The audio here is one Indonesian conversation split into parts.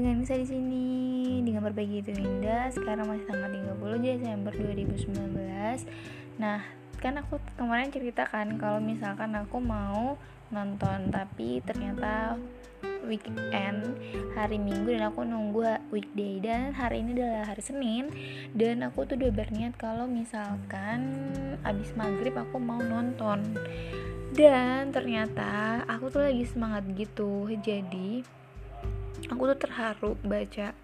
dengan Nisa di sini dengan berbagi itu indah. Sekarang masih tanggal 30 Desember 2019. Nah, kan aku kemarin ceritakan kalau misalkan aku mau nonton tapi ternyata weekend hari Minggu dan aku nunggu weekday dan hari ini adalah hari Senin dan aku tuh udah berniat kalau misalkan abis maghrib aku mau nonton dan ternyata aku tuh lagi semangat gitu jadi aku tuh terharu baca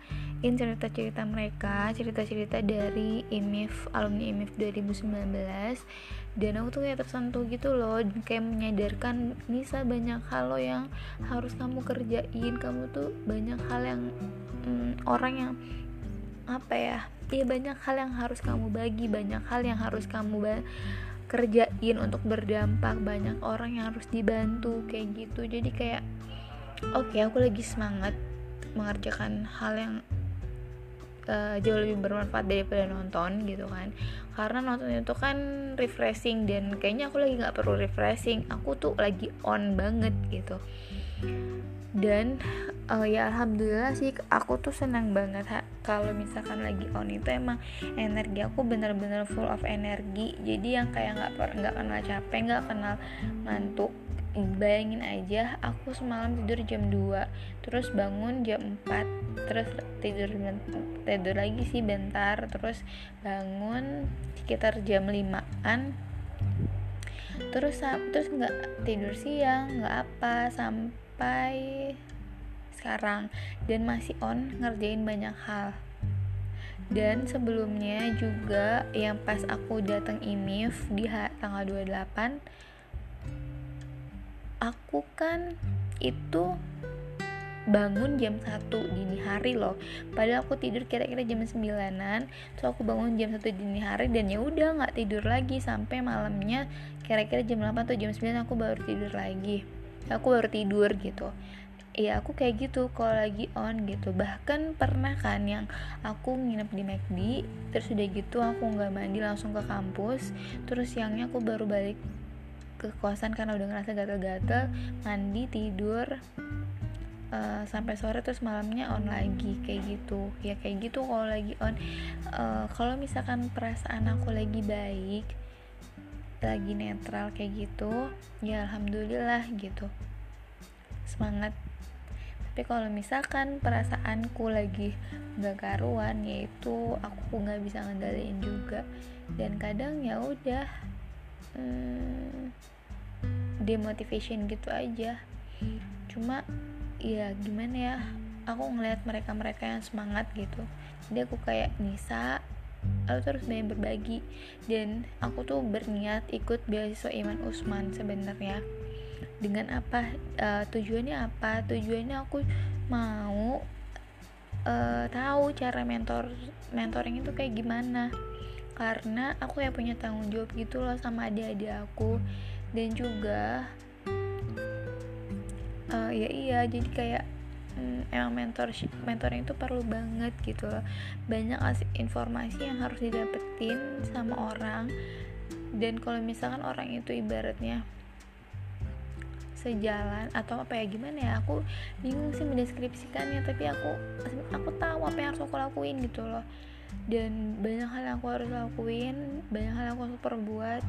cerita-cerita mereka cerita-cerita dari IMIF alumni IMIF 2019 dan aku tuh kayak tersentuh gitu loh kayak menyadarkan Nisa banyak hal lo yang harus kamu kerjain. Kamu tuh banyak hal yang hmm, orang yang apa ya ya banyak hal yang harus kamu bagi banyak hal yang harus kamu kerjain untuk berdampak banyak orang yang harus dibantu kayak gitu. Jadi kayak oke okay, aku lagi semangat mengerjakan hal yang uh, jauh lebih bermanfaat daripada nonton gitu kan. Karena nonton itu kan refreshing dan kayaknya aku lagi nggak perlu refreshing. Aku tuh lagi on banget gitu. Dan uh, ya alhamdulillah sih aku tuh senang banget kalau misalkan lagi on itu emang energi aku bener-bener full of energi. Jadi yang kayak nggak nggak kenal capek nggak kenal ngantuk bayangin aja aku semalam tidur jam 2 terus bangun jam 4 terus tidur tidur lagi sih bentar terus bangun sekitar jam 5an terus terus nggak tidur siang nggak apa sampai sekarang. Dan masih on ngerjain banyak hal. Dan sebelumnya juga yang pas aku datang IMIF di tanggal 28 aku kan itu bangun jam 1 dini hari loh. Padahal aku tidur kira-kira jam 9an so aku bangun jam 1 dini hari dan ya udah nggak tidur lagi sampai malamnya kira-kira jam 8 atau jam 9 aku baru tidur lagi. Aku baru tidur gitu. Ya aku kayak gitu kalau lagi on gitu. Bahkan pernah kan yang aku nginep di McD terus udah gitu aku nggak mandi langsung ke kampus terus siangnya aku baru balik ke kosan karena udah ngerasa gatel-gatel mandi tidur uh, sampai sore terus malamnya on lagi kayak gitu. Ya kayak gitu kalau lagi on. Uh, kalau misalkan perasaan aku lagi baik lagi netral kayak gitu ya alhamdulillah gitu. Semangat. Tapi kalau misalkan perasaanku lagi gak karuan yaitu aku nggak bisa ngendaliin juga dan kadang ya udah hmm, demotivation gitu aja. Cuma ya gimana ya aku ngeliat mereka-mereka yang semangat gitu. Jadi aku kayak Nisa aku terus banyak berbagi. Dan aku tuh berniat ikut beasiswa Iman Usman sebenarnya. Dengan apa uh, tujuannya apa? Tujuannya aku mau uh, tahu cara mentor mentoring itu kayak gimana karena aku ya punya tanggung jawab gitu loh sama adik-adik aku. Dan juga uh, ya iya jadi kayak um, emang mentor mentoring itu perlu banget gitu loh. Banyak informasi yang harus didapetin sama orang. Dan kalau misalkan orang itu ibaratnya sejalan atau apa ya gimana ya aku bingung sih mendeskripsikannya. Tapi aku aku tahu apa yang harus aku lakuin gitu loh dan banyak hal yang aku harus lakuin banyak hal yang aku harus perbuat.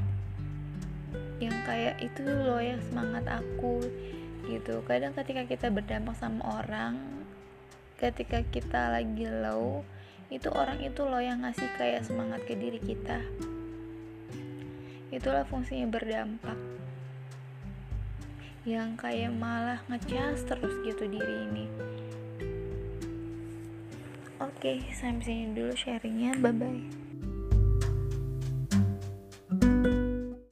Yang kayak itu loh yang semangat aku gitu. Kadang ketika kita berdampak sama orang ketika kita lagi low itu orang itu loh yang ngasih kayak semangat ke diri kita. Itulah fungsinya berdampak. Yang kayak malah ngecas terus gitu diri ini Oke, sampai sini dulu sharingnya. Bye bye.